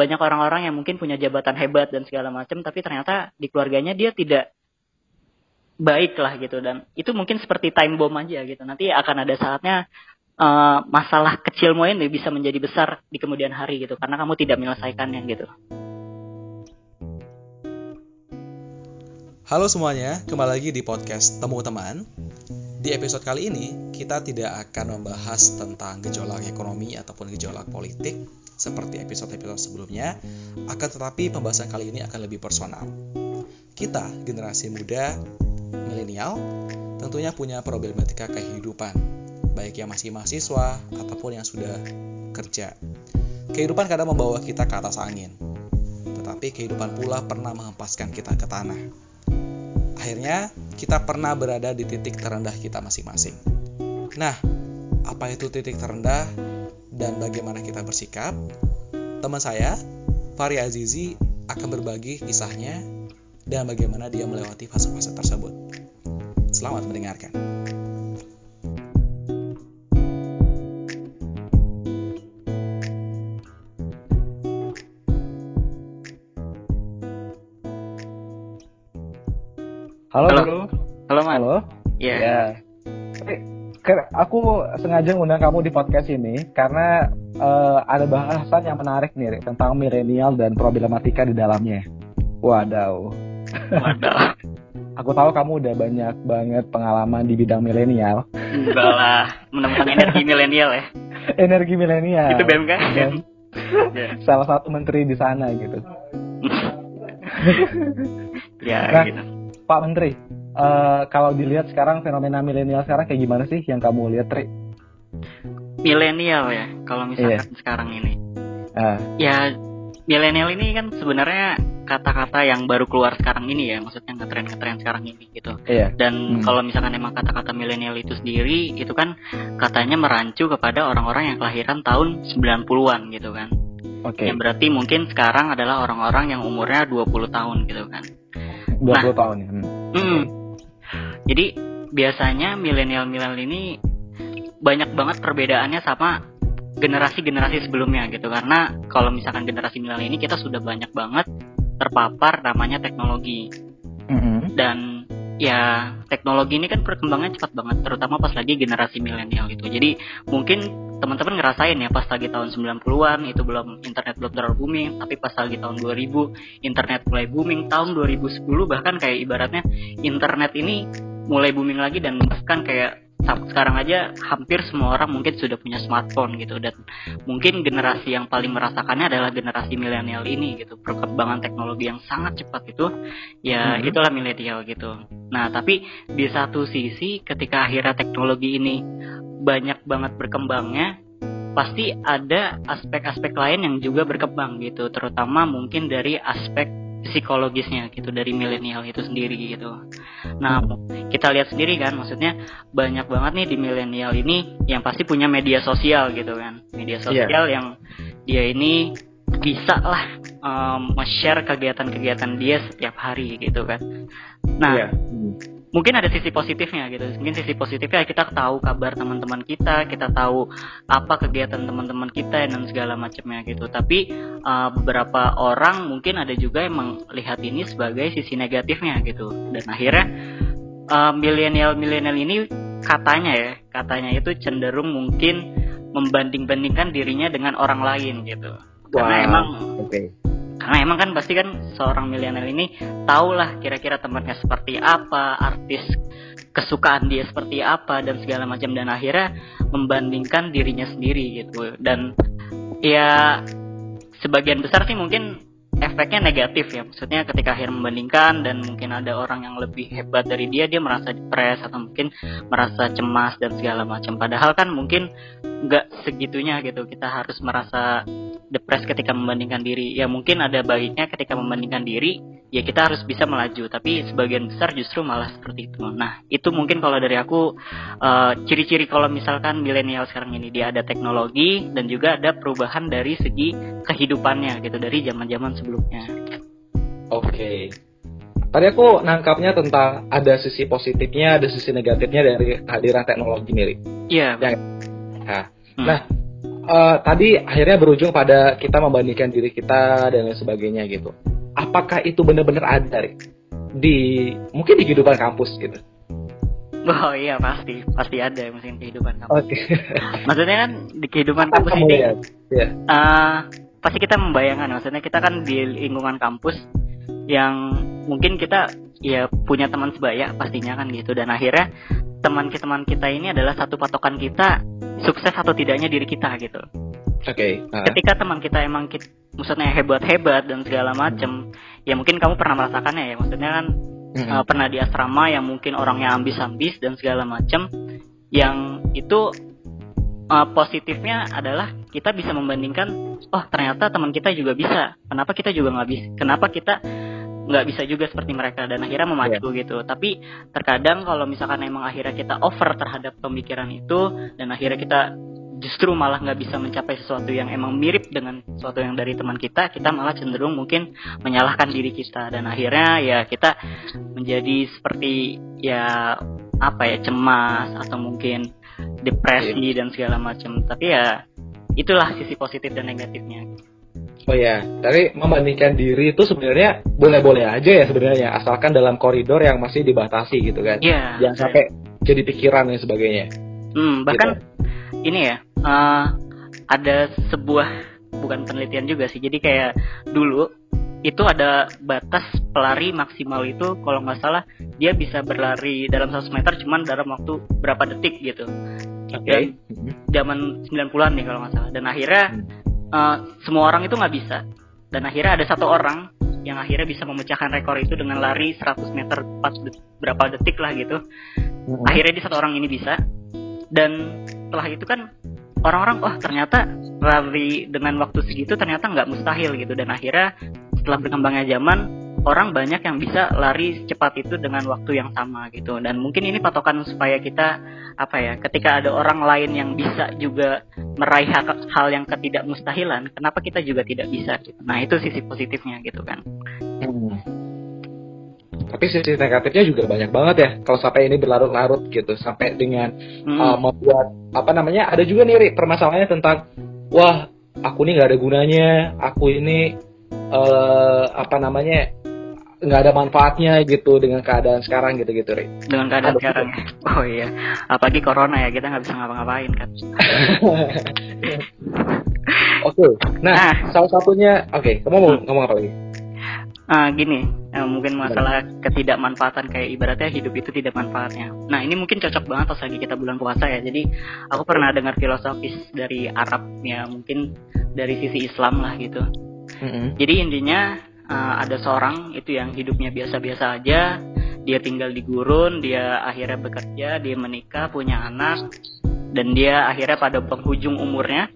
banyak orang-orang yang mungkin punya jabatan hebat dan segala macam tapi ternyata di keluarganya dia tidak baik lah gitu dan itu mungkin seperti time bomb aja gitu nanti akan ada saatnya uh, masalah kecilmu ini bisa menjadi besar di kemudian hari gitu karena kamu tidak menyelesaikannya gitu. Halo semuanya, kembali lagi di podcast Temu Teman. Di episode kali ini, kita tidak akan membahas tentang gejolak ekonomi ataupun gejolak politik seperti episode-episode sebelumnya, akan tetapi pembahasan kali ini akan lebih personal. Kita, generasi muda, milenial, tentunya punya problematika kehidupan, baik yang masih mahasiswa ataupun yang sudah kerja. Kehidupan kadang membawa kita ke atas angin, tetapi kehidupan pula pernah menghempaskan kita ke tanah Akhirnya, kita pernah berada di titik terendah kita masing-masing. Nah, apa itu titik terendah dan bagaimana kita bersikap? Teman saya, Fari Azizi, akan berbagi kisahnya dan bagaimana dia melewati fase-fase tersebut. Selamat mendengarkan. Halo, Halo. Bro. Halo, Mas. Halo. Iya. Ya. Tapi, ke- aku sengaja ngundang kamu di podcast ini karena eh, ada bahasan yang menarik nih Rik, tentang milenial dan problematika di dalamnya. Wadaw. Waduh. Aku tahu kamu udah banyak banget pengalaman di bidang milenial. Enggak lah, menemukan energi milenial ya. Energi milenial. Itu BMKM. Dan Ya. salah satu menteri di sana gitu. ya, Nah. gitu. Pak Menteri, eh, kalau dilihat sekarang fenomena milenial sekarang kayak gimana sih yang kamu lihat, Tri? Milenial ya, kalau misalkan sekarang ini. Ah, Ya, milenial ini kan sebenarnya kata-kata yang baru keluar sekarang ini ya, maksudnya ngetren-ngetren sekarang ini gitu. iya. Dan Hmm. kalau misalkan emang kata-kata milenial itu sendiri, itu kan katanya merancu kepada orang-orang yang kelahiran tahun 90-an gitu kan. Oke. Yang berarti mungkin sekarang adalah orang-orang yang umurnya 20 tahun gitu kan. 20 tahun ya. Hmm. Hmm. Jadi biasanya milenial-milenial ini banyak banget perbedaannya sama generasi-generasi sebelumnya gitu. Karena kalau misalkan generasi milenial ini kita sudah banyak banget terpapar namanya teknologi. Mm-mm. dan ya teknologi ini kan perkembangannya cepat banget terutama pas lagi generasi milenial gitu. Jadi mungkin teman-teman ngerasain ya pas lagi tahun 90-an itu belum internet belum terlalu booming tapi pas lagi tahun 2000 internet mulai booming tahun 2010 bahkan kayak ibaratnya internet ini mulai booming lagi dan bahkan kayak sekarang aja hampir semua orang mungkin sudah punya smartphone gitu dan mungkin generasi yang paling merasakannya adalah generasi milenial ini gitu perkembangan teknologi yang sangat cepat itu ya Mhm. itulah milenial gitu nah tapi di satu sisi ketika akhirnya teknologi ini banyak banget berkembangnya pasti ada aspek-aspek lain yang juga berkembang gitu terutama mungkin dari aspek psikologisnya gitu dari milenial itu sendiri gitu. Nah kita lihat sendiri kan maksudnya banyak banget nih di milenial ini yang pasti punya media sosial gitu kan. Media sosial yang dia ini bisa lah um, share kegiatan-kegiatan dia setiap hari gitu kan. Nah Iya. Mungkin ada sisi positifnya gitu mungkin sisi positifnya kita tahu kabar teman-teman kita kita tahu apa kegiatan teman-teman kita dan segala macamnya gitu tapi uh, beberapa orang mungkin ada juga yang melihat ini sebagai sisi negatifnya gitu dan akhirnya uh, milenial milenial ini katanya ya katanya itu cenderung mungkin membanding-bandingkan dirinya dengan orang lain gitu karena Wah. emang Oke. Karena emang kan pasti kan seorang milenial ini tahulah kira-kira temannya seperti apa, artis kesukaan dia seperti apa dan segala macam dan akhirnya membandingkan dirinya sendiri gitu. Dan ya sebagian besar sih mungkin efeknya negatif ya. Maksudnya ketika akhirnya membandingkan dan mungkin ada orang yang lebih hebat dari dia, dia merasa depres atau mungkin merasa cemas dan segala macam. Padahal kan mungkin nggak segitunya gitu. Kita harus merasa depres ketika membandingkan diri. Ya mungkin ada baiknya ketika membandingkan diri, ya kita harus bisa melaju. Tapi sebagian besar justru malah seperti itu. Nah itu mungkin kalau dari aku eh, ciri-ciri kalau misalkan milenial sekarang ini dia ada teknologi dan juga ada perubahan dari segi kehidupannya gitu dari zaman-zaman sebelumnya. Oke. Tadi aku nangkapnya tentang ada sisi positifnya, ada sisi negatifnya dari kehadiran teknologi nih. Rik. Iya. Ya. Nah, Hmm. nah uh, tadi akhirnya berujung pada kita membandingkan diri kita dan lain sebagainya gitu. Apakah itu benar-benar ada di mungkin di kehidupan kampus gitu? Oh iya pasti pasti ada mungkin kehidupan kampus. Oke. Okay. Maksudnya kan di kehidupan kampus ini ya. Yeah. Uh, pasti kita membayangkan maksudnya kita kan di lingkungan kampus yang mungkin kita ya punya teman sebaya pastinya kan gitu dan akhirnya teman teman kita ini adalah satu patokan kita sukses atau tidaknya diri kita gitu. Oke. Okay. Uh. Ketika teman kita emang kita, maksudnya hebat-hebat dan segala macam, ya mungkin kamu pernah merasakannya ya. Maksudnya kan mm-hmm. uh, pernah di asrama yang mungkin orangnya ambis-ambis dan segala macam, yang itu uh, positifnya adalah kita bisa membandingkan, oh ternyata teman kita juga bisa. Kenapa kita juga nggak bisa? Kenapa kita nggak bisa juga seperti mereka dan akhirnya memacu yeah. gitu tapi terkadang kalau misalkan emang akhirnya kita over terhadap pemikiran itu dan akhirnya kita justru malah nggak bisa mencapai sesuatu yang emang mirip dengan sesuatu yang dari teman kita, kita malah cenderung mungkin menyalahkan diri kita dan akhirnya ya kita menjadi seperti ya apa ya cemas atau mungkin depresi yeah. dan segala macam. Tapi ya itulah sisi positif dan negatifnya. Oh ya, tapi membandingkan diri itu sebenarnya boleh-boleh aja ya sebenarnya, asalkan dalam koridor yang masih dibatasi gitu kan. Iya. Jangan sampai jadi pikiran dan sebagainya. Hmm, bahkan gitu. ini ya, uh, ada sebuah bukan penelitian juga sih jadi kayak dulu itu ada batas pelari maksimal itu kalau nggak salah dia bisa berlari dalam 100 meter cuman dalam waktu berapa detik gitu okay. dan zaman 90-an nih kalau nggak salah dan akhirnya uh, semua orang itu nggak bisa. Dan akhirnya ada satu orang yang akhirnya bisa memecahkan rekor itu dengan lari 100 meter pas berapa detik lah gitu. Akhirnya di satu orang ini bisa. Dan setelah itu kan orang-orang wah ternyata lari dengan waktu segitu ternyata nggak mustahil gitu. Dan akhirnya setelah berkembangnya zaman orang banyak yang bisa lari cepat itu dengan waktu yang sama gitu dan mungkin ini patokan supaya kita apa ya ketika ada orang lain yang bisa juga meraih hal, yang ketidakmustahilan kenapa kita juga tidak bisa gitu. nah itu sisi positifnya gitu kan hmm tapi sisi negatifnya juga banyak banget ya kalau sampai ini berlarut-larut gitu sampai dengan hmm. uh, membuat apa namanya ada juga nih permasalahannya tentang wah aku ini nggak ada gunanya aku ini uh, apa namanya nggak ada manfaatnya gitu dengan keadaan sekarang gitu gitu Ri. dengan keadaan ada sekarang juga. oh iya apalagi corona ya kita nggak bisa ngapa-ngapain kan oke okay. nah, nah salah satunya oke okay, kamu mau hmm. ngomong apa lagi uh, gini uh, mungkin masalah ketidakmanfaatan kayak ibaratnya hidup itu tidak manfaatnya nah ini mungkin cocok banget pas lagi kita bulan puasa ya jadi aku pernah dengar filosofis dari Arab ya mungkin dari sisi Islam lah gitu mm-hmm. jadi intinya uh, ada seorang itu yang hidupnya biasa-biasa aja. Dia tinggal di gurun dia akhirnya bekerja dia menikah punya anak dan dia akhirnya pada penghujung umurnya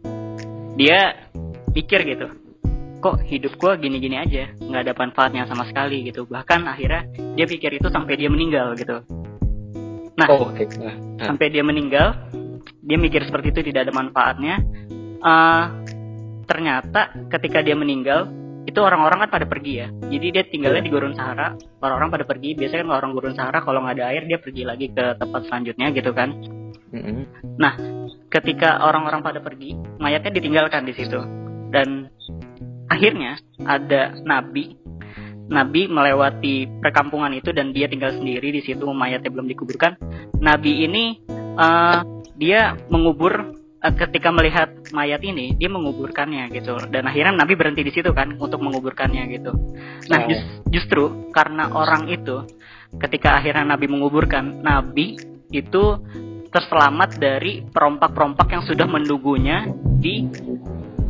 dia pikir gitu kok hidup gue gini-gini aja? Nggak ada manfaatnya sama sekali gitu. Bahkan akhirnya dia pikir itu sampai dia meninggal gitu. Nah oh, okay. nah, nah. sampai dia meninggal dia mikir seperti itu tidak ada manfaatnya. Uh, ternyata ketika dia meninggal itu orang-orang kan pada pergi ya. Jadi dia tinggalnya di gurun Sahara. Orang-orang pada pergi. Biasanya kan orang gurun Sahara kalau nggak ada air dia pergi lagi ke tempat selanjutnya gitu kan. Mm-hmm. nah ketika orang-orang pada pergi mayatnya ditinggalkan di situ. Dan akhirnya ada nabi. Nabi melewati perkampungan itu dan dia tinggal sendiri di situ. Mayatnya belum dikuburkan. Nabi ini uh, dia mengubur ketika melihat mayat ini dia menguburkannya gitu dan akhirnya nabi berhenti di situ kan untuk menguburkannya gitu nah just, justru karena orang itu ketika akhirnya nabi menguburkan nabi itu terselamat dari perompak-perompak yang sudah mendugunya di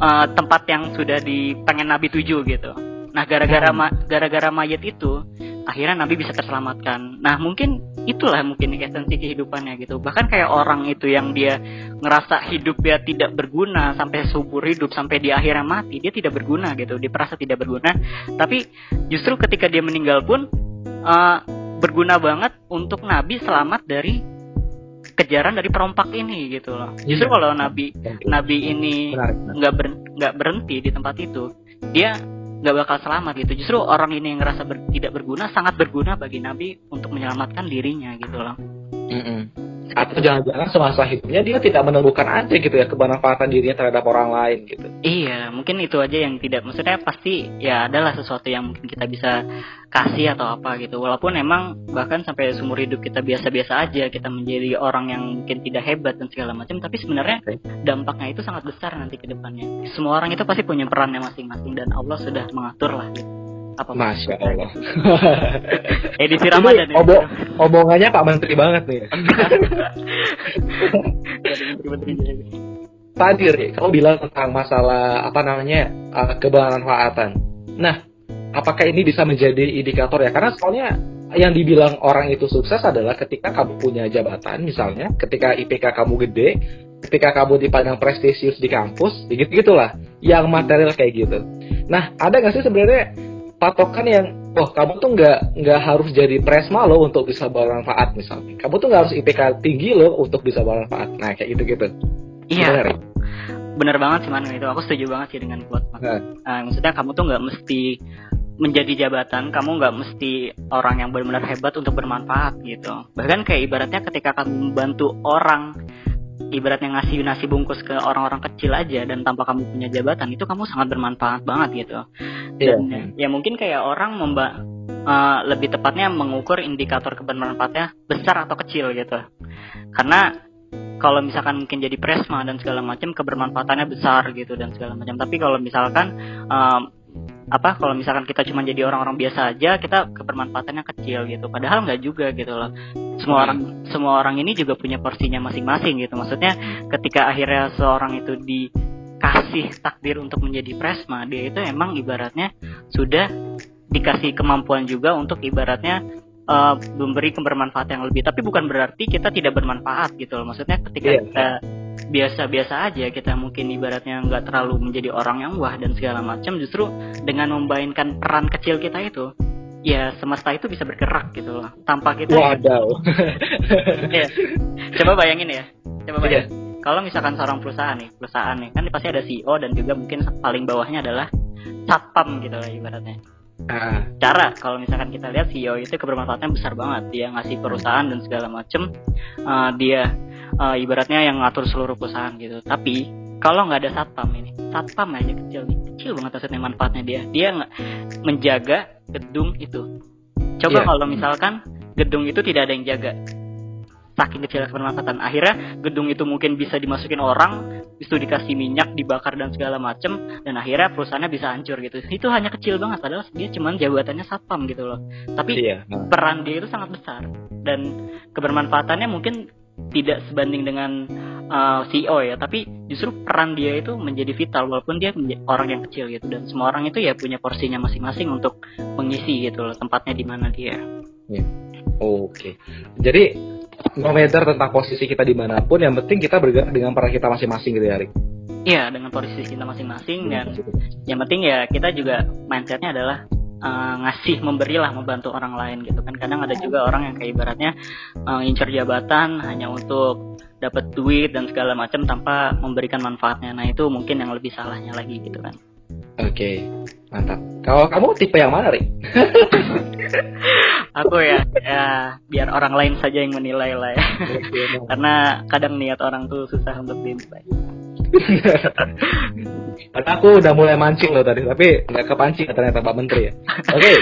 uh, tempat yang sudah di pengen Nabi tuju gitu. Nah, gara-gara hmm. ma gara-gara mayat itu akhirnya Nabi bisa terselamatkan. Nah, mungkin itulah mungkin esensi kehidupannya gitu. Bahkan kayak orang itu yang dia ngerasa hidup ya tidak berguna sampai subur hidup sampai di akhirnya mati, dia tidak berguna gitu. Dia merasa tidak berguna. Tapi justru ketika dia meninggal pun uh, berguna banget untuk Nabi selamat dari kejaran dari perompak ini gitu loh. Justru iya. kalau nabi okay. nabi ini nggak ber, nggak berhenti di tempat itu, dia nggak bakal selamat gitu. Justru orang ini yang ngerasa ber, tidak berguna sangat berguna bagi nabi untuk menyelamatkan dirinya gitu loh. Mm -mm. Atau jangan-jangan semasa hidupnya dia tidak menemukan aja gitu ya kebermanfaatan dirinya terhadap orang lain gitu. Iya mungkin itu aja yang tidak maksudnya pasti ya adalah sesuatu yang mungkin kita bisa kasih atau apa gitu. Walaupun emang bahkan sampai seumur hidup kita biasa-biasa aja kita menjadi orang yang mungkin tidak hebat dan segala macam tapi sebenarnya dampaknya itu sangat besar nanti ke depannya. Semua orang itu pasti punya perannya masing-masing dan Allah sudah mengatur lah gitu apa Masya Allah. Edisi Ramadan ya. Obo, omongannya Pak Menteri banget nih. Tadi Ri, kamu bilang tentang masalah apa namanya uh, kebermanfaatan. Nah, apakah ini bisa menjadi indikator ya? Karena soalnya yang dibilang orang itu sukses adalah ketika kamu punya jabatan, misalnya, ketika IPK kamu gede, ketika kamu dipandang prestisius di kampus, gitu gitulah, yang material kayak gitu. Nah, ada nggak sih sebenarnya patokan yang oh kamu tuh nggak nggak harus jadi presma lo untuk bisa bermanfaat misalnya. Kamu tuh nggak harus IPK tinggi lo untuk bisa bermanfaat. Nah kayak gitu gitu iya. Bener, bener banget sih man itu. Aku setuju banget sih dengan quote nah. uh, maksudnya kamu tuh nggak mesti menjadi jabatan kamu nggak mesti orang yang benar-benar hebat untuk bermanfaat gitu. Bahkan kayak ibaratnya ketika kamu membantu orang ibaratnya ngasih nasi bungkus ke orang-orang kecil aja dan tanpa kamu punya jabatan itu kamu sangat bermanfaat banget gitu iya. dan yeah. ya mungkin kayak orang memba uh, lebih tepatnya mengukur indikator kebermanfaatnya besar atau kecil gitu karena kalau misalkan mungkin jadi presma dan segala macam kebermanfaatannya besar gitu dan segala macam tapi kalau misalkan uh, apa kalau misalkan kita cuma jadi orang-orang biasa aja kita kebermanfaatannya kecil gitu. Padahal nggak juga gitu loh. Semua orang semua orang ini juga punya porsinya masing-masing gitu. Maksudnya ketika akhirnya seorang itu dikasih takdir untuk menjadi presma dia itu emang ibaratnya sudah dikasih kemampuan juga untuk ibaratnya uh, memberi kebermanfaatan yang lebih. Tapi bukan berarti kita tidak bermanfaat gitu loh. Maksudnya ketika yeah. kita biasa-biasa aja kita mungkin ibaratnya nggak terlalu menjadi orang yang wah dan segala macam justru dengan membainkan peran kecil kita itu ya semesta itu bisa bergerak gitu loh tanpa kita wadaw ya. coba bayangin ya coba iya. bayangin yeah. kalau misalkan seorang perusahaan nih perusahaan nih kan pasti ada CEO dan juga mungkin paling bawahnya adalah satpam gitu lah ibaratnya Uh. cara kalau misalkan kita lihat CEO itu kebermanfaatannya besar banget dia ngasih perusahaan dan segala macem uh, dia uh, ibaratnya yang ngatur seluruh perusahaan gitu. Tapi kalau nggak ada satpam ini satpam aja kecil nih. Kecil banget maksudnya manfaatnya dia. Dia nggak menjaga gedung itu. Coba yeah. kalau misalkan gedung itu tidak ada yang jaga. Saking kecil kebermanfaatan akhirnya gedung itu mungkin bisa dimasukin orang itu dikasih minyak dibakar dan segala macem dan akhirnya perusahaannya bisa hancur gitu. Itu hanya kecil banget padahal dia cuma jabatannya satpam gitu loh. Tapi yeah. peran dia itu sangat besar. Dan kebermanfaatannya mungkin tidak sebanding dengan uh, CEO ya tapi justru peran dia itu menjadi vital walaupun dia orang yang kecil gitu dan semua orang itu ya punya porsinya masing-masing untuk mengisi gitu loh tempatnya di mana dia. Yeah. Oke, okay. jadi no matter tentang posisi kita di mana pun, yang penting kita bergerak dengan peran kita masing-masing gitu ya, Rik. Iya, dengan posisi kita masing-masing dan yang penting ya kita juga mindsetnya adalah uh, ngasih memberilah membantu orang lain gitu kan. Kadang ada juga orang yang kayak ibaratnya uh, incer jabatan hanya untuk dapat duit dan segala macam tanpa memberikan manfaatnya. Nah itu mungkin yang lebih salahnya lagi gitu kan. Oke okay, mantap. Kalau kamu tipe yang mana Ri? aku ya ya biar orang lain saja yang menilai lah ya. Karena kadang niat orang tuh susah untuk dinilai Karena aku udah mulai mancing loh tadi, tapi nggak kepancing ternyata Pak Menteri ya. Oke. Okay.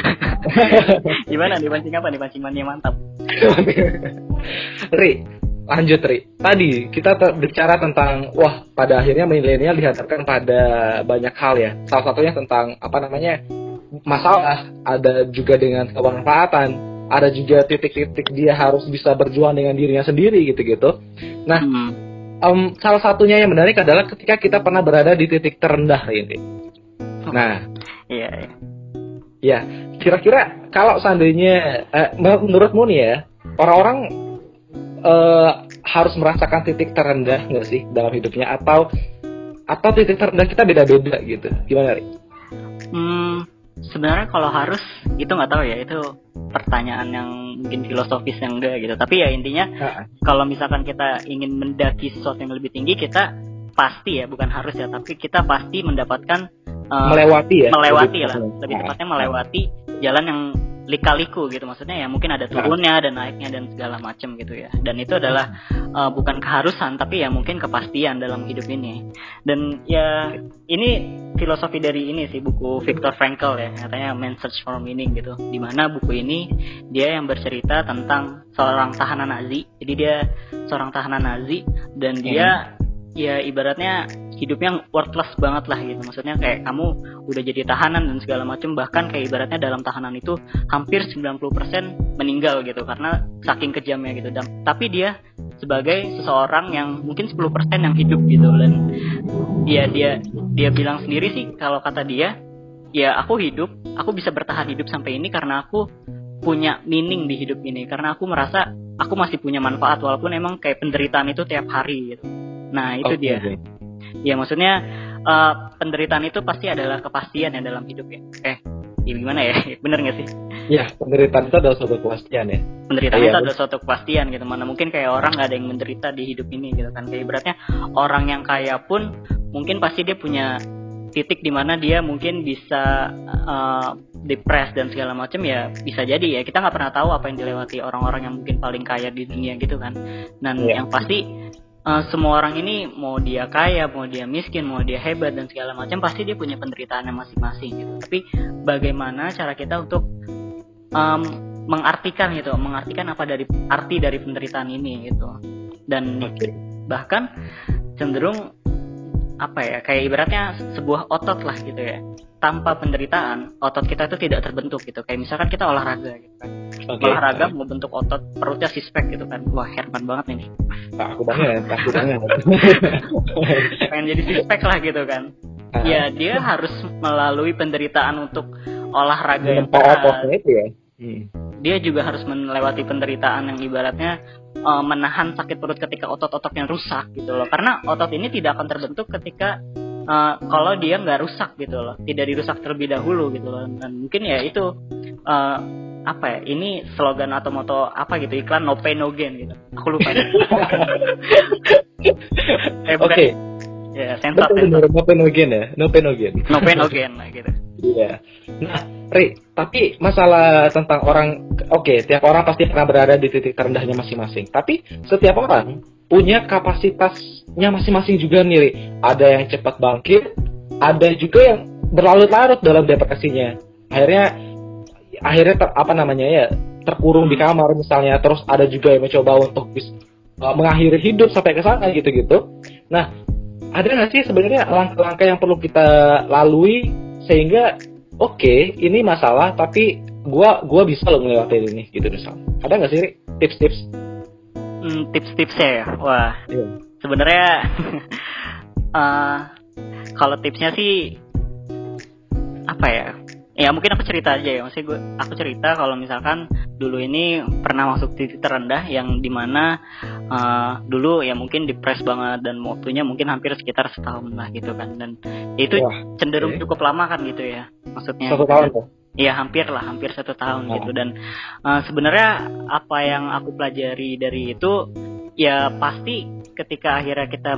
Gimana nih pancing apa nih pancing mania mantap? Ri, lanjut Ri. Tadi kita bicara tentang wah pada akhirnya milenial dihadapkan pada banyak hal ya. Salah satunya tentang apa namanya masalah, ada juga dengan kebermanfaatan, ada juga titik-titik dia harus bisa berjuang dengan dirinya sendiri gitu-gitu. Nah, hmm um, salah satunya yang menarik adalah ketika kita pernah berada di titik terendah ini. Nah, iya. iya. Ya, kira-kira kalau seandainya eh, menurutmu nih ya, orang-orang eh, harus merasakan titik terendah nggak sih dalam hidupnya atau atau titik terendah kita beda-beda gitu? Gimana, Ri? Hmm, sebenarnya kalau harus itu nggak tahu ya itu pertanyaan yang mungkin filosofis yang enggak gitu. Tapi ya intinya uh. kalau misalkan kita ingin mendaki sesuatu yang lebih tinggi kita pasti ya bukan harus ya tapi kita pasti mendapatkan uh, melewati ya melewati lebih lah. Lebih tepatnya melewati jalan yang lika-liku gitu maksudnya ya mungkin ada turunnya dan naiknya dan segala macam gitu ya. Dan itu adalah uh, bukan keharusan tapi ya mungkin kepastian dalam hidup ini. Dan ya ini filosofi dari ini sih buku Viktor Frankl ya katanya Man Search for Meaning gitu. Di mana buku ini dia yang bercerita tentang seorang tahanan Nazi. Jadi dia seorang tahanan Nazi dan dia hmm. ya ibaratnya hidupnya worthless banget lah gitu. Maksudnya kayak kamu udah jadi tahanan dan segala macam bahkan kayak ibaratnya dalam tahanan itu hampir 90% meninggal gitu karena saking kejamnya gitu. Dan tapi dia sebagai seseorang yang mungkin 10% yang hidup gitu. Dan dia dia dia bilang sendiri sih kalau kata dia ya aku hidup aku bisa bertahan hidup sampai ini karena aku punya meaning di hidup ini. Karena aku merasa aku masih punya manfaat walaupun emang kayak penderitaan itu tiap hari gitu. Nah itu okay, dia ya maksudnya uh, penderitaan itu pasti adalah kepastian ya dalam hidup ya. Eh ya gimana ya? Bener gak sih? Ya penderitaan itu adalah suatu kepastian ya. Penderitaan ya, itu adalah suatu kepastian gitu. Mana mungkin kayak orang gak ada yang menderita di hidup ini gitu kan. Kayak beratnya orang yang kaya pun mungkin pasti dia punya titik di mana dia mungkin bisa uh, depres dan segala macam ya bisa jadi ya. Kita nggak pernah tahu apa yang dilewati orang-orang yang mungkin paling kaya di dunia gitu kan. Dan yeah. yang pasti uh, semua orang ini mau dia kaya, mau dia miskin, mau dia hebat dan segala macam pasti dia punya penderitaannya masing-masing gitu. Tapi bagaimana cara kita untuk um, mengartikan gitu, mengartikan apa dari arti dari penderitaan ini gitu. Dan okay. bahkan cenderung apa ya kayak ibaratnya sebuah otot lah gitu ya tanpa penderitaan otot kita itu tidak terbentuk gitu kayak misalkan kita olahraga gitu kan okay. olahraga mau bentuk otot perutnya sispek gitu kan. Wah Herman banget ini. Nah, aku banget aku banget. Pengen jadi sispek lah gitu kan. Uh ya dia harus melalui penderitaan untuk olahraga yang berat. itu ya? Hmm. dia juga harus melewati penderitaan yang ibaratnya uh, menahan sakit perut ketika otot-ototnya rusak gitu loh. Karena otot ini tidak akan terbentuk ketika uh, kalau dia nggak rusak gitu loh. Tidak dirusak terlebih dahulu gitu loh. Dan mungkin ya itu uh, apa ya ini slogan atau moto apa gitu iklan no pain no gain gitu. Aku lupa. Eh, oke. Okay. ya sensor no pain no gain ya? No pain no gain. No pain no gain lah gitu. Iya. Nah Ri tapi masalah tentang orang oke okay, tiap orang pasti pernah berada di titik terendahnya masing-masing. Tapi setiap orang punya kapasitasnya masing-masing juga nih Ri. ada yang cepat bangkit ada juga yang berlarut-larut dalam depresinya. Akhirnya akhirnya ter, apa namanya ya terkurung di kamar misalnya terus ada juga yang mencoba untuk bis, uh, mengakhiri hidup sampai ke sana gitu-gitu. Nah ada nggak sih sebenarnya langkah-langkah yang perlu kita lalui sehingga oke okay, ini masalah tapi gua gua bisa loh ngelewatin ini gitu misal. Ada nggak sih tips-tips? Hmm, tips-tipsnya ya? Wah. Yeah. sebenarnya uh, kalau tipsnya sih apa ya ya mungkin aku cerita aja ya. Maksudnya gue aku cerita kalau misalkan dulu ini pernah masuk titik terendah yang di mana uh, dulu ya mungkin depres banget dan waktunya mungkin hampir sekitar setahun lah gitu kan. Dan itu Wah, cenderung okay. cukup lama kan gitu ya maksudnya. Satu tahun tuh? Iya hampir lah, hampir satu tahun oh. gitu dan uh, sebenarnya apa yang aku pelajari dari itu ya pasti ketika akhirnya kita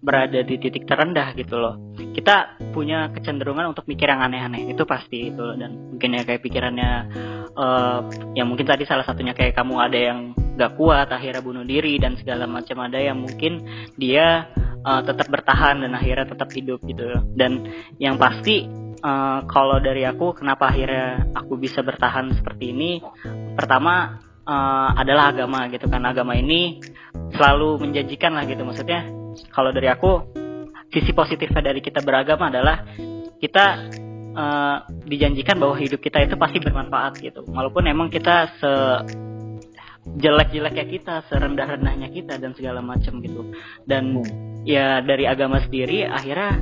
berada di titik terendah gitu loh. Kita punya kecenderungan untuk mikir yang aneh-aneh itu pasti itu. Dan mungkin ya kayak pikirannya uh, yang mungkin tadi salah satunya kayak kamu ada yang gak kuat akhirnya bunuh diri dan segala macam ada yang mungkin dia uh, tetap bertahan dan akhirnya tetap hidup gitu. Dan yang pasti uh, kalau dari aku kenapa akhirnya aku bisa bertahan seperti ini? Pertama uh, adalah agama gitu kan. Agama ini selalu menjanjikan lah gitu. Maksudnya kalau dari aku sisi positifnya dari kita beragama adalah kita uh, dijanjikan bahwa hidup kita itu pasti bermanfaat gitu. Walaupun emang kita se jelek-jeleknya kita serendah-rendahnya kita dan segala macam gitu. Dan hmm. ya dari agama sendiri akhirnya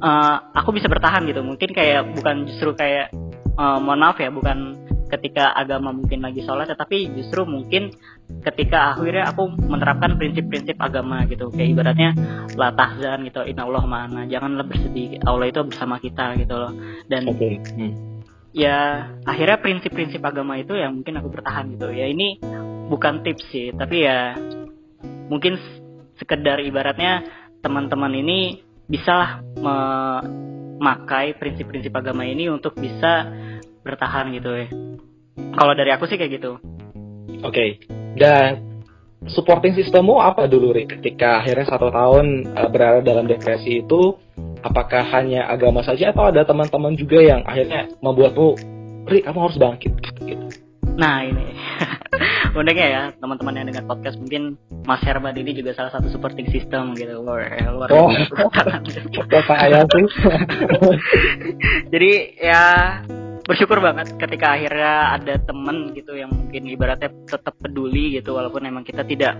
uh, aku bisa bertahan gitu. Mungkin kayak bukan justru kayak uh, mohon maaf ya bukan ketika agama mungkin lagi sholat tetapi justru mungkin ketika akhirnya aku menerapkan prinsip-prinsip agama gitu. Kayak ibaratnya la tahzan gitu. Inna Allah mana janganlah bersedih. Allah itu bersama kita gitu loh. Dan okay. hmm. ya akhirnya prinsip-prinsip agama itu yang mungkin aku bertahan gitu. Ya ini bukan tips sih. Tapi ya mungkin sekedar ibaratnya teman-teman ini bisalah memakai prinsip-prinsip agama ini untuk bisa bertahan gitu ya kalau dari aku sih kayak gitu Oke. Dan supporting sistemmu apa dulu Rik ketika akhirnya satu tahun uh, berada dalam depresi itu apakah hanya agama saja atau ada teman-teman juga yang akhirnya membuatmu Rik kamu harus bangkit gitu. Nah ini uniknya ya teman-teman yang dengar podcast mungkin Mas Herman ini juga salah satu supporting system gitu luar luar Oh. biasa. saya sih. Jadi ya bersyukur banget ketika akhirnya ada temen gitu yang mungkin ibaratnya tetap peduli gitu walaupun emang kita tidak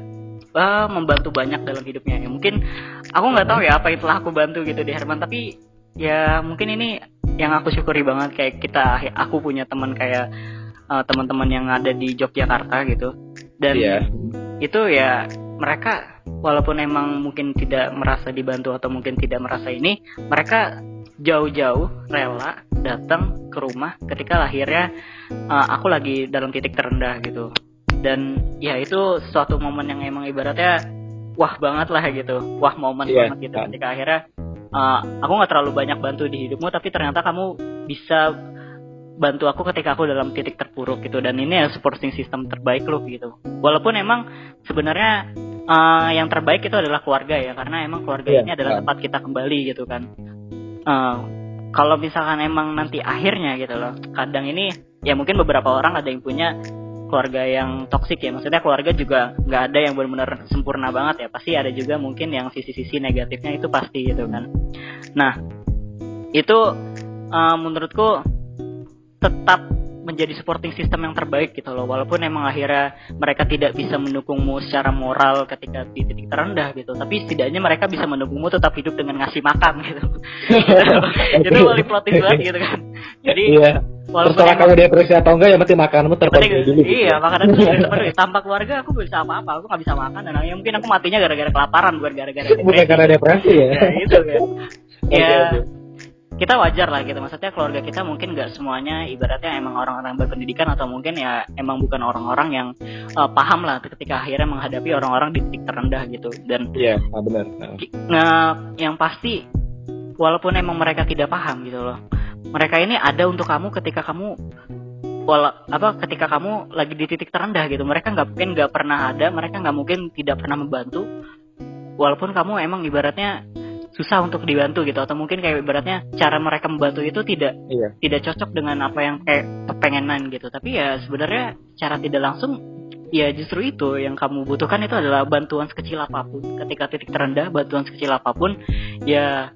ah, membantu banyak dalam hidupnya ya mungkin aku nggak tahu ya apa yang telah aku bantu gitu di Herman tapi ya mungkin ini yang aku syukuri banget kayak kita aku punya teman kayak eh, teman-teman yang ada di Yogyakarta gitu dan Iya. itu ya mereka walaupun emang mungkin tidak merasa dibantu atau mungkin tidak merasa ini mereka jauh-jauh rela datang ke rumah ketika lahirnya uh, aku lagi dalam titik terendah gitu. Dan ya itu suatu momen yang emang ibaratnya wah banget lah gitu. Wah momen Iya, banget gitu kan. ketika akhirnya uh, aku nggak terlalu banyak bantu di hidupmu tapi ternyata kamu bisa bantu aku ketika aku dalam titik terpuruk gitu. Dan ini ya supporting system terbaik lo gitu. Walaupun emang sebenarnya uh, yang terbaik itu adalah keluarga ya karena emang keluarga Iya, ini adalah kan. tempat kita kembali gitu kan Uh, kalau misalkan emang nanti akhirnya gitu loh kadang ini ya mungkin beberapa orang ada yang punya keluarga yang toksik ya. Maksudnya keluarga juga nggak ada yang benar-benar sempurna banget ya. Pasti ada juga mungkin yang sisi-sisi negatifnya itu pasti gitu kan. Nah itu uh, menurutku tetap menjadi supporting system yang terbaik gitu loh walaupun emang akhirnya mereka tidak bisa mendukungmu secara moral ketika di titik terendah gitu tapi setidaknya mereka bisa mendukungmu tetap hidup dengan ngasih makan gitu itu paling plot twist banget gitu kan jadi Iya. walaupun Terserah kamu depresi atau enggak yang penting makanmu terpenuhi dulu. gitu. iya makanan itu terpenuhi tanpa keluarga aku bisa apa apa aku nggak bisa makan dan akhirnya mungkin aku matinya gara-gara kelaparan bukan gara-gara Bukan depresi. karena depresi ya. ya itu ya Oke, ya. Kita wajar lah gitu maksudnya keluarga kita mungkin nggak semuanya ibaratnya emang orang-orang berpendidikan atau mungkin ya emang bukan orang-orang yang uh, paham lah ketika akhirnya menghadapi orang-orang di titik terendah gitu dan Iya, ah, benar. Nah. nah, yang pasti walaupun emang mereka tidak paham gitu loh mereka ini ada untuk kamu ketika kamu wala apa ketika kamu lagi di titik terendah gitu mereka nggak mungkin nggak pernah ada mereka nggak mungkin tidak pernah membantu walaupun kamu emang ibaratnya susah untuk dibantu gitu. Atau mungkin kayak ibaratnya cara mereka membantu itu tidak Iya. tidak cocok dengan apa yang kayak kepengenan gitu. Tapi ya sebenarnya cara tidak langsung ya justru itu yang kamu butuhkan itu adalah bantuan sekecil apa pun. Ketika titik terendah bantuan sekecil apa pun ya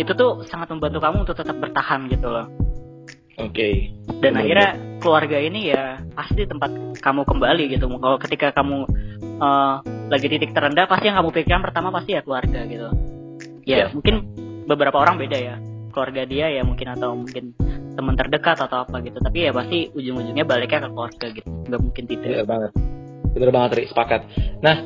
itu tuh sangat membantu kamu untuk tetap bertahan gitu loh. Oke. dan Benar, akhirnya keluarga ini ya pasti tempat kamu kembali gitu. Kalau ketika kamu eh, lagi titik terendah pasti yang kamu pikirkan pertama pasti ya keluarga gitu ya Iya. mungkin beberapa orang beda ya keluarga dia ya mungkin atau mungkin teman terdekat atau apa gitu tapi ya pasti ujung-ujungnya baliknya ke keluarga gitu nggak mungkin tidak Bener banget. Bener banget, Ri. Sepakat. Nah,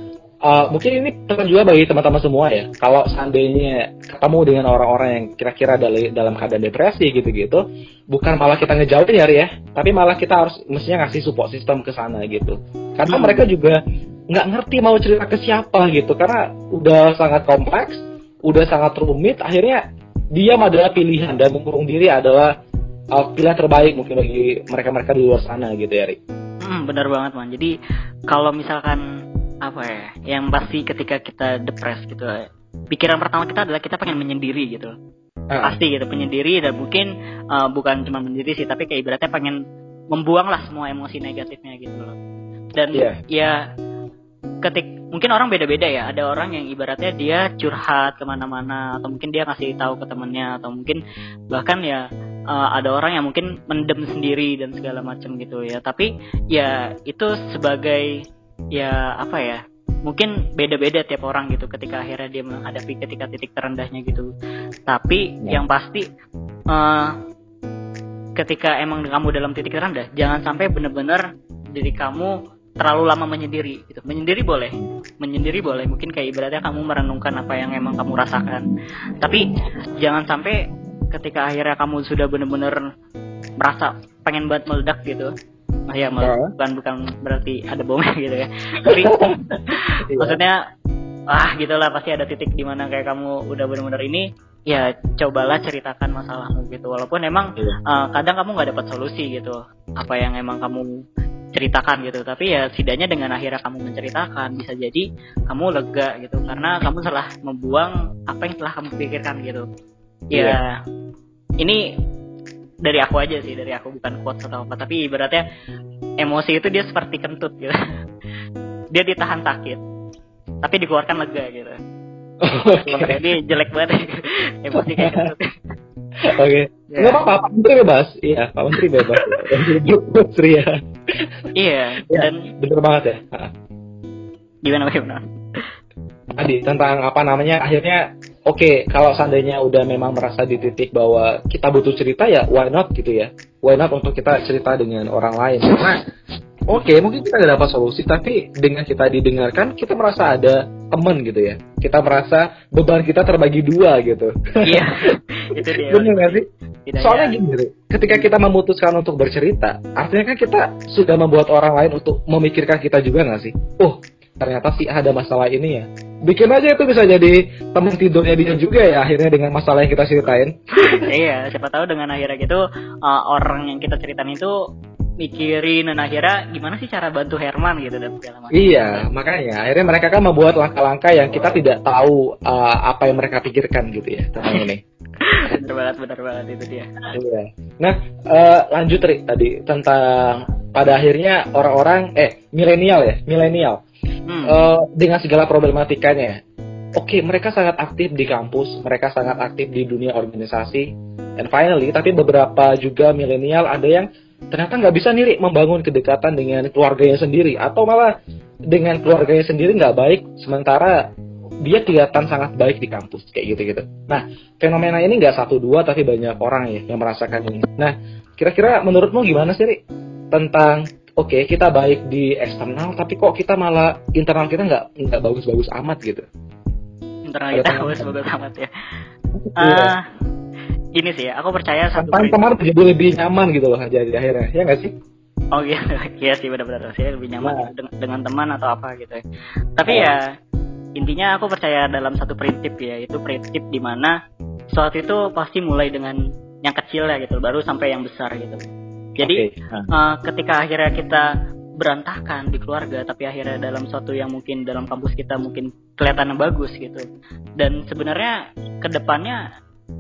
uh, mungkin ini pesan juga bagi teman-teman semua ya. Kalau seandainya ketemu dengan orang-orang yang kira-kira dalam keadaan depresi gitu-gitu, bukan malah kita ngejauhin ya, Ri ya. Tapi malah kita harus mestinya ngasih support system ke sana gitu. Karena Hmm. mereka juga nggak ngerti mau cerita ke siapa gitu. Karena udah sangat kompleks, udah sangat rumit. Akhirnya diam adalah pilihan dan mengurung diri adalah uh, pilihan terbaik mungkin bagi mereka-mereka di luar sana gitu ya, Ri. Hmm, benar banget man. Jadi kalau misalkan apa ya, yang pasti ketika kita depres gitu, ya, pikiran pertama kita adalah kita pengen menyendiri gitu. Ah. Pasti gitu, menyendiri dan mungkin uh, bukan cuma menyendiri sih, tapi kayak ibaratnya pengen membuang lah semua emosi negatifnya gitu loh. Dan Iya. ya ketik mungkin orang beda-beda ya. Ada orang yang ibaratnya dia curhat ke mana-mana atau mungkin dia ngasih tahu ke temennya atau mungkin bahkan ya uh, ada orang yang mungkin mendem sendiri dan segala macam gitu ya tapi ya itu sebagai ya apa ya mungkin beda-beda tiap orang gitu ketika akhirnya dia menghadapi ketika titik terendahnya gitu tapi Ya. yang pasti uh, ketika emang kamu dalam titik terendah jangan sampai bener-bener diri kamu terlalu lama menyendiri gitu. Menyendiri boleh. Menyendiri boleh. Mungkin kayak ibaratnya kamu merenungkan apa yang emang kamu rasakan. Tapi jangan sampai ketika akhirnya kamu sudah bener-bener merasa pengen banget meledak gitu. Nah ya meledak Ah. bukan bukan berarti ada bomnya gitu ya. Tapi maksudnya ah gitulah pasti ada titik di mana kayak kamu udah bener-bener ini ya cobalah ceritakan masalahmu gitu. Walaupun emang Iya. uh, kadang kamu nggak dapat solusi gitu. Apa yang emang kamu ceritakan gitu. Tapi ya setidaknya dengan akhirnya kamu menceritakan bisa jadi kamu lega gitu. Karena kamu telah membuang apa yang telah kamu pikirkan gitu. Ya ini dari aku aja sih dari aku bukan quotes atau apa. Tapi ibaratnya emosi itu dia seperti kentut gitu. Dia ditahan sakit tapi dikeluarkan lega gitu. Jadi jelek banget. Emosi kayak kentut Oke. Ya. Nggak apa-apa, Pak Menteri bebas. Iya, Pak Menteri bebas. Ya. iya Ya, dan bener banget ya. Gimana gimana Tadi tentang apa namanya akhirnya oke kalau seandainya udah memang merasa di titik bahwa kita butuh cerita ya why not gitu ya. Why not untuk kita cerita dengan orang lain. Karena oke mungkin kita nggak dapat solusi tapi dengan kita didengarkan kita merasa ada temen gitu ya. Kita merasa beban kita terbagi dua gitu. iya itu dia Bener nggak sih? Tidak Soalnya ya. gini, ketika kita memutuskan untuk bercerita, artinya kan kita sudah membuat orang lain untuk memikirkan kita juga nggak sih? Oh, ternyata sih ada masalah ini ya. Bikin aja itu bisa jadi teman tidurnya dia juga ya akhirnya dengan masalah yang kita ceritain. iya siapa tahu dengan akhirnya gitu uh, orang yang kita ceritain itu mikirin dan akhirnya gimana sih cara bantu Herman gitu dan segala macam Iya, makanya akhirnya mereka kan membuat langkah-langkah yang kita tidak tahu uh, apa yang mereka pikirkan gitu ya tentang ini. bener banget bener banget itu dia Iya. Nah, eh, lanjut Ri tadi tentang pada akhirnya orang-orang eh milenial ya, milenial hmm. Eh, dengan segala problematikanya. Oke, mereka sangat aktif di kampus, mereka sangat aktif di dunia organisasi, and finally, tapi beberapa juga milenial ada yang ternyata nggak bisa nih membangun kedekatan dengan keluarganya sendiri, atau malah dengan keluarganya sendiri nggak baik, sementara dia kelihatan sangat baik di kampus, kayak gitu-gitu. Nah, fenomena ini nggak satu dua, tapi banyak orang ya yang merasakan ini. Nah, kira-kira menurutmu gimana sih, Ri? Tentang oke kita baik di eksternal tapi kok kita malah internal kita nggak nggak bagus-bagus amat gitu internal kita teman. bagus bagus amat ya Iya. Ini sih ya aku percaya satu prinsip- kemarin jadi lebih nyaman gitu loh jadi akhirnya ya nggak sih Oh iya, iya sih benar-benar saya lebih nyaman Nah. gitu dengan, dengan teman atau apa gitu. ya. Tapi Oh. ya intinya aku percaya dalam satu prinsip ya, itu prinsip di mana sesuatu itu pasti mulai dengan yang kecil ya gitu, baru sampai yang besar gitu. Jadi Oke. Nah, eh, ketika akhirnya kita berantakan di keluarga, tapi akhirnya dalam suatu yang mungkin dalam kampus kita mungkin kelihatan bagus gitu. Dan sebenarnya ke depannya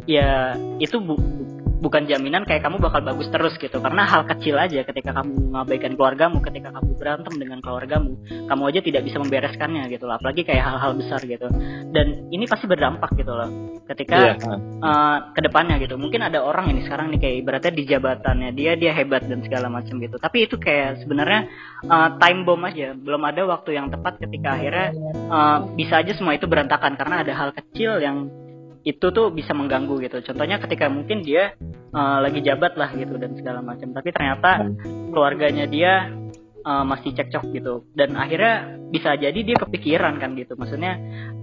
ya itu bu- bu- bukan jaminan kayak kamu bakal bagus terus gitu karena hal kecil aja ketika kamu mengabaikan keluargamu ketika kamu berantem dengan keluargamu kamu aja tidak bisa membereskannya gitu loh apalagi kayak hal-hal besar gitu dan ini pasti berdampak gitu loh ketika iya. nah. uh, ke depannya gitu. Mungkin ada orang ini sekarang nih kayak ibaratnya di jabatannya dia dia hebat dan segala macam gitu. Tapi itu kayak sebenarnya uh, time bomb aja. Belum ada waktu yang tepat ketika akhirnya uh, bisa aja semua itu berantakan karena ada hal kecil yang itu tuh bisa mengganggu gitu. Contohnya ketika mungkin dia uh, lagi jabat lah gitu dan segala macam. Tapi ternyata keluarganya dia uh, masih cekcok gitu. Dan akhirnya bisa jadi dia kepikiran kan gitu. Maksudnya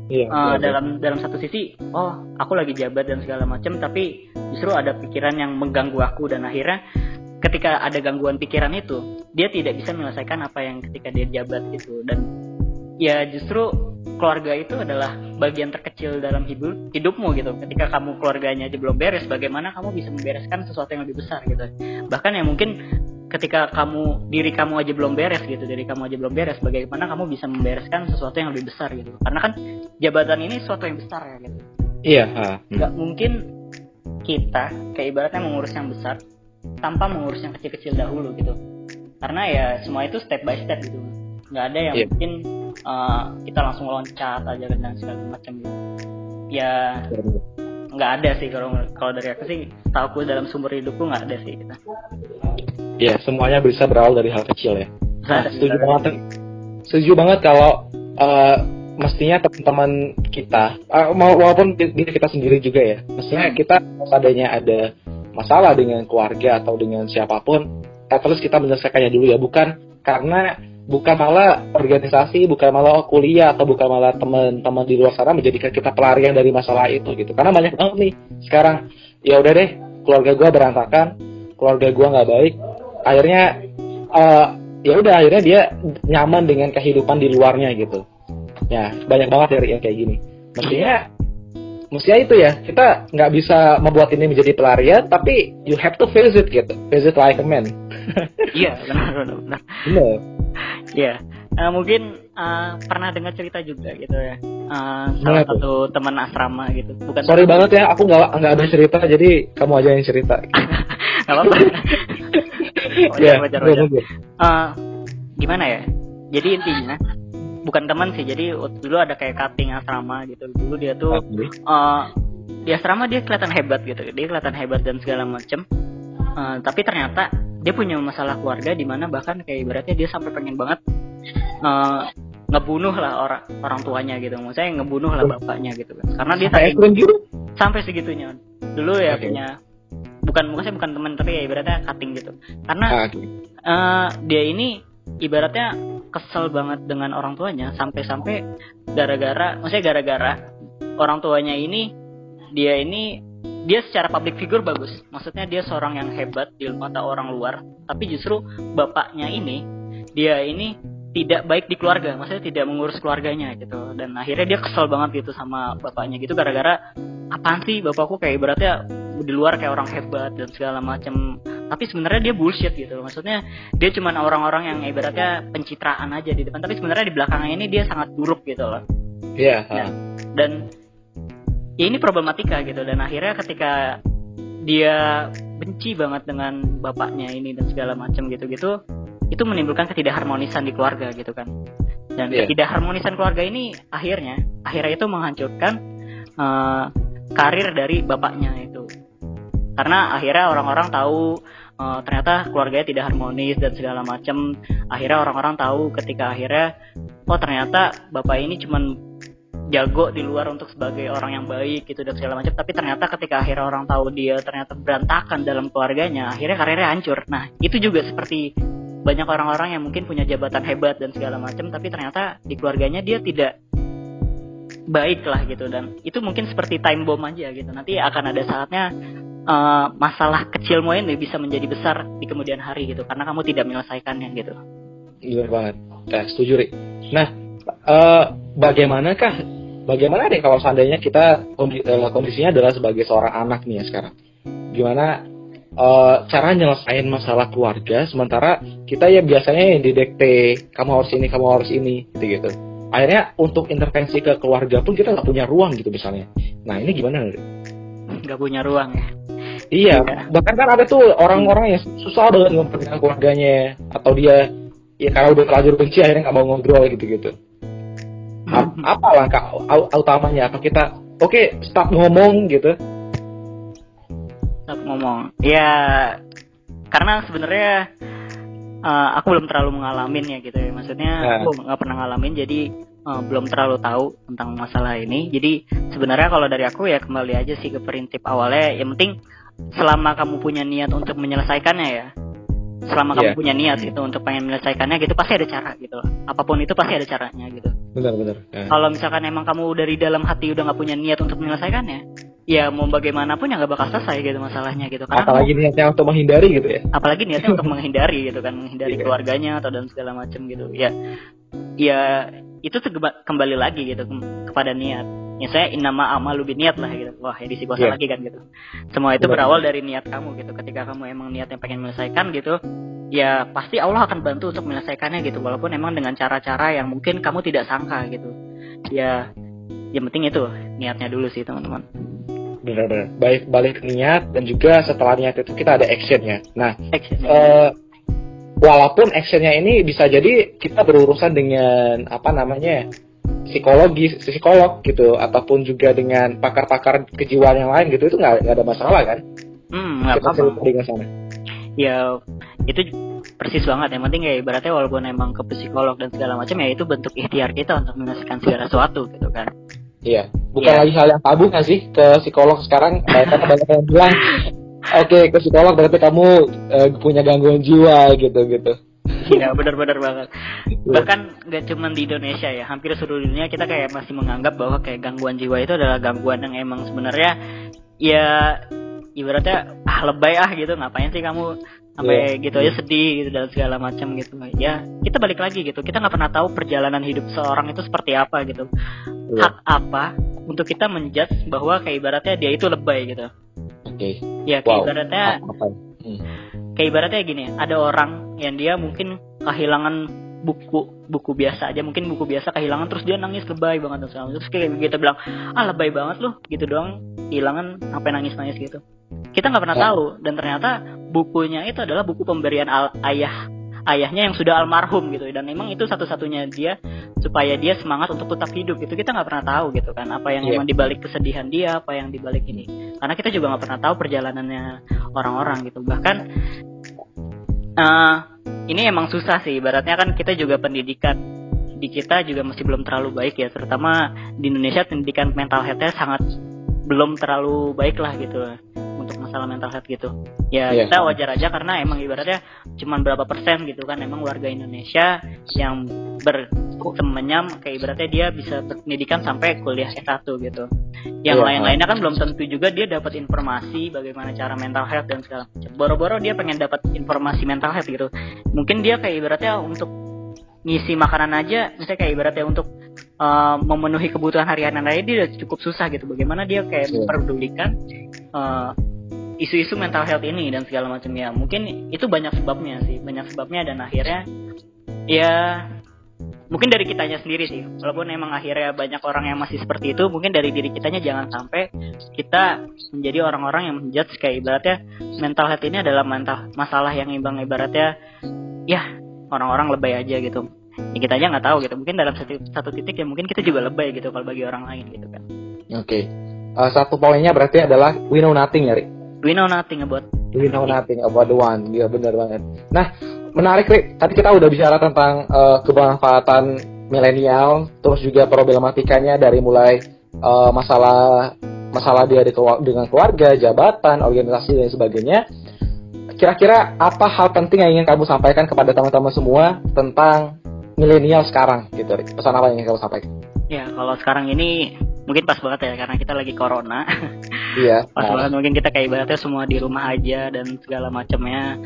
Iya, Uh, iya, dalam dalam satu sisi oh aku lagi jabat dan segala macam tapi justru ada pikiran yang mengganggu aku dan akhirnya ketika ada gangguan pikiran itu dia tidak bisa menyelesaikan apa yang ketika dia jabat itu dan ya justru keluarga itu adalah bagian terkecil dalam hidup hidupmu gitu ketika kamu keluarganya aja belum beres bagaimana kamu bisa membereskan sesuatu yang lebih besar gitu bahkan ya mungkin ketika kamu diri kamu aja belum beres gitu diri kamu aja belum beres bagaimana kamu bisa membereskan sesuatu yang lebih besar gitu karena kan jabatan ini sesuatu yang besar ya gitu iya. Hmm. nggak mungkin kita kayak ibaratnya mengurus yang besar tanpa mengurus yang kecil-kecil dahulu gitu karena ya semua itu step by step gitu nggak ada yang Iya. mungkin uh, kita langsung loncat aja dan segala macam gitu. Ya nggak ada sih kalau kalau dari aku sih tahu dalam sumber hidupku nggak ada sih kita. Iya, semuanya bisa berawal dari hal kecil ya. Nah, setuju banget. setuju banget kalau eh, mestinya teman-teman kita mau- walaupun di- diri kita sendiri juga ya mestinya Hmm. kita adanya ada masalah dengan keluarga atau dengan siapa pun at least kita menyelesaikannya dulu ya. Bukan karena bukan malah organisasi bukan malah kuliah atau bukan malah teman-teman di luar sana menjadikan kita pelarian dari masalah itu gitu. Karena banyak banget nih sekarang ya udah deh keluarga gua berantakan keluarga gua nggak baik. Akhirnya eh, ya udah akhirnya dia nyaman dengan kehidupan di luarnya gitu. Ya banyak banget dari yang kayak gini. Mestinya mestinya itu ya kita nggak bisa membuat ini menjadi pelarian tapi you have to face it gitu. Face it like a man. Iya benar benar benar benar iya. Uh, mungkin uh, pernah dengar cerita juga gitu ya. Uh, salah tuh? satu teman asrama gitu. Bukan sorry banget ya aku nggak nggak ada cerita jadi kamu aja yang cerita. Nggak apa-apa. Wajar Ya, wajar wajar. gimana ya? Jadi intinya bukan teman sih jadi dulu ada kayak cutting asrama gitu. Dulu dia tuh? eh, di asrama dia kelihatan hebat gitu. Dia kelihatan hebat dan segala macem. Eh, tapi ternyata dia punya masalah keluarga di mana bahkan kayak ibaratnya dia sampai pengen banget eh, ngebunuh lah orang orang tuanya gitu. Maksudnya ngebunuh lah bapaknya gitu kan. Karena dia Sampai gitu sampai segitunya. Dulu ya Oke. punya bukan maksudnya bukan teman tapi ya ibaratnya cutting gitu. Karena Ah, oke. eh, dia ini ibaratnya kesel banget dengan orang tuanya sampai-sampai gara-gara maksudnya gara-gara orang tuanya ini dia ini dia secara public figure bagus. Maksudnya dia seorang yang hebat di mata orang luar. Tapi justru bapaknya ini dia ini tidak baik di keluarga. Maksudnya tidak mengurus keluarganya gitu. Dan akhirnya dia kesel banget gitu sama bapaknya gitu. Gara-gara apaan sih bapakku? Kayak ibaratnya di luar kayak orang hebat dan segala macam tapi sebenarnya dia bullshit gitu. Maksudnya dia cuma orang-orang yang ibaratnya pencitraan aja di depan. Tapi sebenarnya di belakangnya ini dia sangat buruk gitu loh. Iya. Ya. ah. dan ya ini problematika gitu. Dan akhirnya ketika dia benci banget dengan bapaknya ini dan segala macam gitu-gitu itu menimbulkan ketidakharmonisan di keluarga gitu kan. Dan Iya. ketidakharmonisan keluarga ini akhirnya akhirnya itu menghancurkan eh, karir dari bapaknya itu. Karena akhirnya orang-orang tahu eh, ternyata keluarganya tidak harmonis dan segala macam. Akhirnya orang-orang tahu ketika akhirnya oh ternyata bapak ini cuman jago di luar untuk sebagai orang yang baik gitu dan segala macam. Tapi ternyata ketika akhirnya orang tahu dia ternyata berantakan dalam keluarganya akhirnya karirnya hancur. Nah itu juga seperti banyak orang-orang yang mungkin punya jabatan hebat dan segala macam tapi ternyata di keluarganya dia tidak baik lah gitu. Dan itu mungkin seperti time bomb aja gitu. Nanti akan ada saatnya eh, masalah kecilmu ini bisa menjadi besar di kemudian hari gitu karena kamu tidak menyelesaikannya gitu. Bener banget. Nah, setuju, Ri. Nah, eh, bagaimanakah, bagaimana deh kalau seandainya kita eh, kondisinya adalah sebagai seorang anak nih ya sekarang? Gimana eh, cara nyelesain masalah keluarga sementara kita ya biasanya yang didekte, kamu harus ini, kamu harus ini, gitu-gitu. Akhirnya untuk intervensi ke keluarga pun kita nggak punya ruang gitu misalnya. Nah, ini gimana? Ri? nggak punya ruang ya Iya, Iya. bahkan kan ada tuh orang-orang yang susah banget memperkenalkan keluarganya atau dia ya karena udah terlanjur benci akhirnya nggak mau ngobrol gitu-gitu. A- apa langkah utamanya? Apa kita oke stop ngomong gitu? Stop ngomong. Ya karena sebenarnya eh, aku belum terlalu mengalamin ya gitu ya. Maksudnya Nah. aku nggak pernah ngalamin jadi eh, belum terlalu tahu tentang masalah ini. Jadi sebenarnya kalau dari aku ya kembali aja sih ke prinsip awalnya. Yang penting selama kamu punya niat untuk menyelesaikannya ya. Selama kamu Iya. punya niat itu untuk pengen menyelesaikannya gitu pasti ada cara gitu loh. Apa pun itu pasti ada caranya gitu. Benar-benar. Kalau misalkan emang kamu dari dalam hati udah nggak punya niat untuk menyelesaikannya, ya mau bagaimanapun ya nggak bakal selesai gitu masalahnya gitu. Karena kamu- Apalagi niatnya untuk menghindari gitu ya? apalagi niatnya untuk menghindari gitu kan menghindari Iya. keluarganya atau dan segala macam gitu ya ya itu kembali lagi gitu ke- kepada niat ya saya inama amalu niat lah gitu. Wah edisi kuasa Iya. lagi kan gitu. Semua itu berawal dari niat kamu gitu. Ketika kamu emang niatnya pengen menyelesaikan gitu ya pasti Allah akan bantu untuk menyelesaikannya gitu. Walaupun emang dengan cara-cara yang mungkin kamu tidak sangka gitu. Ya yang penting itu niatnya dulu sih teman-teman. Benar-benar. Baik balik niat dan juga setelah niat itu kita ada actionnya. Nah, action eh walaupun actionnya ini bisa jadi kita berurusan dengan apa namanya psikologi psikolog gitu ataupun juga dengan pakar-pakar kejiwaan yang lain gitu itu nggak ada masalah kan? Hmm nggak apa-apa. sana. Ya itu persis banget. Yang penting ya ibaratnya walaupun emang ke psikolog dan segala macam ya itu bentuk ikhtiar kita untuk menyelesaikan segala sesuatu gitu kan. Iya. Bukan Iya. lagi hal yang tabu nggak sih ke psikolog sekarang? Banyak banyak yang bilang oke ke psikolog berarti kamu eh, punya gangguan jiwa gitu gitu iya benar-benar banget bahkan gak cuman di Indonesia ya hampir seluruh dunia kita kayak masih menganggap bahwa kayak gangguan jiwa itu adalah gangguan yang emang sebenarnya ya ibaratnya ah lebay ah gitu ngapain sih kamu sampai gitu aja sedih gitu dan segala macam gitu ya kita balik lagi gitu kita nggak pernah tahu perjalanan hidup seorang itu seperti apa gitu Iya. hak apa untuk kita menjudge bahwa kayak ibaratnya dia itu lebay gitu. Oke. Okay. Ya kayak wow. ibaratnya Hmm. kayak ibaratnya gini, ada orang yang dia mungkin kehilangan buku buku biasa aja. Mungkin buku biasa kehilangan terus dia nangis lebay banget terus kayak kita bilang ah lebay banget loh. Gitu doang kehilangan sampai nangis nangis gitu. Kita nggak pernah ya. tahu. Dan ternyata bukunya itu adalah buku pemberian al ayah ayahnya yang sudah almarhum gitu. Dan memang itu satu-satunya dia supaya dia semangat untuk tetap hidup gitu. Kita nggak pernah tahu gitu kan apa yang yeah. emang dibalik kesedihan dia apa yang dibalik ini. Karena kita juga nggak pernah tahu perjalanannya orang-orang gitu. Bahkan uh, ini emang susah sih. Ibaratnya kan kita juga pendidikan di kita juga masih belum terlalu baik ya. Terutama di Indonesia pendidikan mental healthnya sangat belum terlalu baik lah gitu masalah mental health gitu ya yeah. kita wajar aja karena emang ibaratnya cuma berapa persen gitu kan emang warga Indonesia yang bertemenyam kayak ibaratnya dia bisa pendidikan sampai kuliah S1 gitu yang yeah. lain-lainnya kan belum tentu juga dia dapat informasi bagaimana cara mental health dan segala macam boro-boro dia pengen dapat informasi mental health gitu mungkin dia kayak ibaratnya untuk ngisi makanan aja misalnya kayak ibaratnya untuk uh, memenuhi kebutuhan harian aja dia udah cukup susah gitu bagaimana dia kayak yeah. memperdulikan uh, isu-isu mental health ini dan segala macamnya. Mungkin itu banyak sebabnya sih banyak sebabnya dan akhirnya ya mungkin dari kitanya sendiri sih. Walaupun emang akhirnya banyak orang yang masih seperti itu mungkin dari diri kitanya jangan sampai kita menjadi orang-orang yang menjudge. Kayak ibaratnya mental health ini adalah mental masalah yang imbang. Ibaratnya ya orang-orang lebay aja gitu. Ya kita aja nggak tahu gitu. Mungkin dalam satu, satu titik ya mungkin kita juga lebay gitu kalau bagi orang lain gitu kan. Oke. Okay. uh, satu poinnya berarti adalah we know nothing ya Rik We know nothing about We know nothing about the one. Iya benar banget. Nah, menarik Rik. Tadi kita udah bicara tentang uh, milenial, terus juga problematikanya dari mulai uh, masalah masalah dia dengan keluarga, jabatan, organisasi dan sebagainya. Kira-kira apa hal penting yang ingin kamu sampaikan kepada teman-teman semua tentang milenial sekarang gitu, Rik? Pesan apa yang ingin kamu sampaikan? Ya, kalau sekarang ini mungkin pas banget ya karena kita lagi corona iya pas banget mungkin kita kayak ibaratnya semua di rumah aja dan segala macamnya.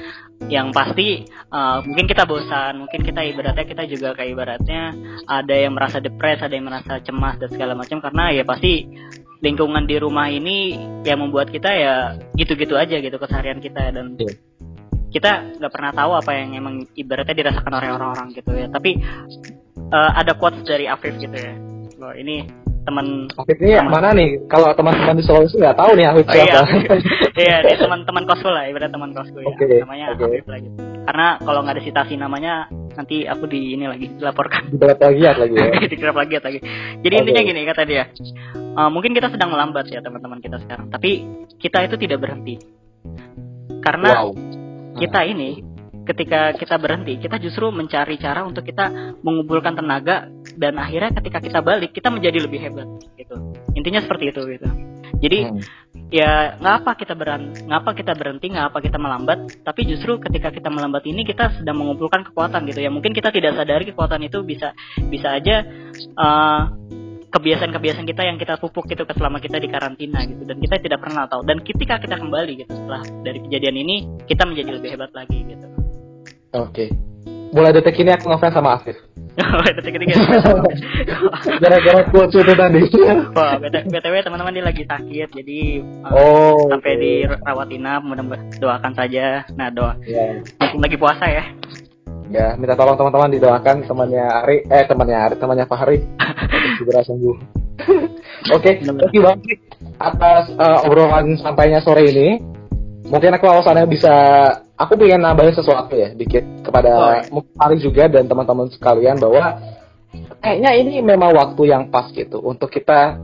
Yang pasti uh, mungkin kita bosan mungkin kita ibaratnya kita juga kayak ibaratnya ada yang merasa depres ada yang merasa cemas dan segala macam. Karena ya pasti lingkungan di rumah ini yang membuat kita ya gitu-gitu aja gitu keseharian kita dan yeah. kita nggak pernah tahu apa yang emang ibaratnya dirasakan oleh orang-orang gitu ya. Tapi uh, ada quotes dari Afif gitu ya. Loh, ini teman Afif ini yang mana nih? Kalau teman-teman di Sulawesi nggak tahu nih Afif oh, siapa. Iya, iya dia teman-teman kosku lah, ibarat teman kosku ya. Okay, namanya okay. Afif lagi. Karena kalau nggak ada citasi namanya nanti aku di ini lagi dilaporkan. Digrab lagi ya lagi ya. Digrab lagi lagi. Jadi okay. intinya gini kata dia. Uh, mungkin kita sedang melambat ya teman-teman kita sekarang, tapi kita itu tidak berhenti. Karena wow. kita ini ketika kita berhenti, kita justru mencari cara untuk kita mengumpulkan tenaga dan akhirnya ketika kita balik kita menjadi lebih hebat gitu. Intinya seperti itu gitu. Jadi hmm. ya ngapa kita berhenti, ngapa kita berhenti, ngapa kita melambat, tapi justru ketika kita melambat ini kita sedang mengumpulkan kekuatan gitu ya. Mungkin kita tidak sadari kekuatan itu bisa bisa aja uh, kebiasaan-kebiasaan kita yang kita pupuk gitu selama kita di karantina gitu dan kita tidak pernah tahu dan ketika kita kembali gitu setelah dari kejadian ini kita menjadi lebih hebat lagi gitu Oke. Okay. Mulai detik ini aku ngefans sama Afif. Detik ini Gara-gara quotes itu tadi. Wah, BTW teman-teman dia lagi sakit jadi uh, oh, sampai okay. di rawat inap mudah-mudahan doakan saja. Nah, doa. Yeah. lagi puasa ya. Ya, minta tolong teman-teman didoakan temannya Ari eh temannya Ari, temannya Fahri segera sembuh. Oke, terima kasih banget atas uh, obrolan sampainya sore ini. Mungkin aku alasannya bisa aku pengen nambahin sesuatu ya dikit kepada oh. Mukari juga dan teman-teman sekalian bahwa kayaknya ini memang waktu yang pas gitu untuk kita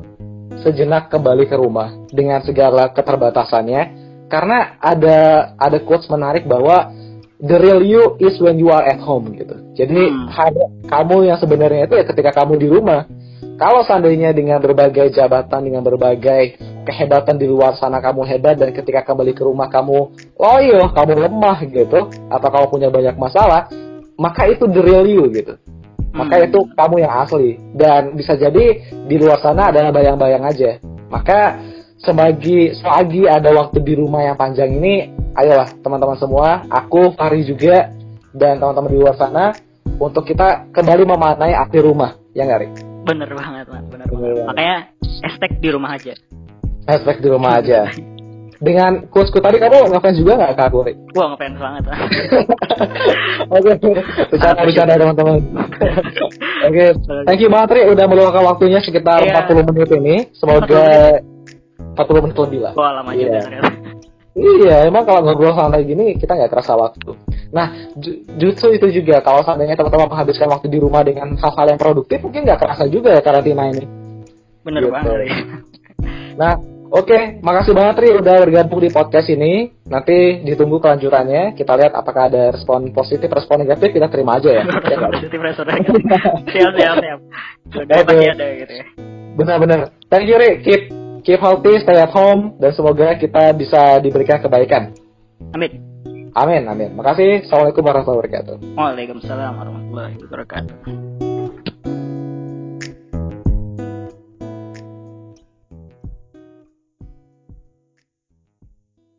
sejenak kembali ke rumah dengan segala keterbatasannya karena ada ada quotes menarik bahwa the real you is when you are at home gitu. Jadi hmm. kamu yang sebenarnya itu ya ketika kamu di rumah. Kalau seandainya dengan berbagai jabatan, dengan berbagai kehebatan di luar sana kamu hebat dan ketika kembali ke rumah kamu loyo, kamu lemah gitu, atau kamu punya banyak masalah, maka itu the real you gitu. Maka hmm. itu kamu yang asli dan bisa jadi di luar sana adalah bayang-bayang aja. Maka sebagi selagi ada waktu di rumah yang panjang ini, ayolah teman-teman semua, aku Fahri juga dan teman-teman di luar sana untuk kita kembali memaknai arti rumah, ya nggak Bener banget, man. Bener Bener banget. makanya hashtag di rumah aja Hashtag di rumah aja. Dengan quotesku tadi kamu ngefans juga nggak ke aku? Rik? wah ngefans banget Oke, bercanda bercanda teman-teman. Oke, thank you banget Ri udah meluangkan waktunya sekitar Iya. 40 menit ini. Semoga 40 menit lebih lah. wah lama Iya. juga ternyata Iya, emang kalau ngobrol santai gini kita nggak kerasa waktu. Nah, ju- justru itu juga kalau seandainya teman-teman menghabiskan waktu di rumah dengan hal-hal yang produktif, mungkin nggak kerasa juga ya karantina ini. bener Gitu. banget ya. Nah, oke, makasih banget Ri udah bergabung di podcast ini. Nanti ditunggu kelanjutannya. Kita lihat apakah ada respon positif, respon negatif, kita terima aja ya. Ya positif respon negatif. siap siap siap udah Oke. pasti ada gitu ya Benar-benar. Thank you Ri. Keep keep healthy, stay at home, dan semoga kita bisa diberikan kebaikan. Amin Amin, amin. Makasih. Assalamualaikum warahmatullahi wabarakatuh. Waalaikumsalam warahmatullahi wabarakatuh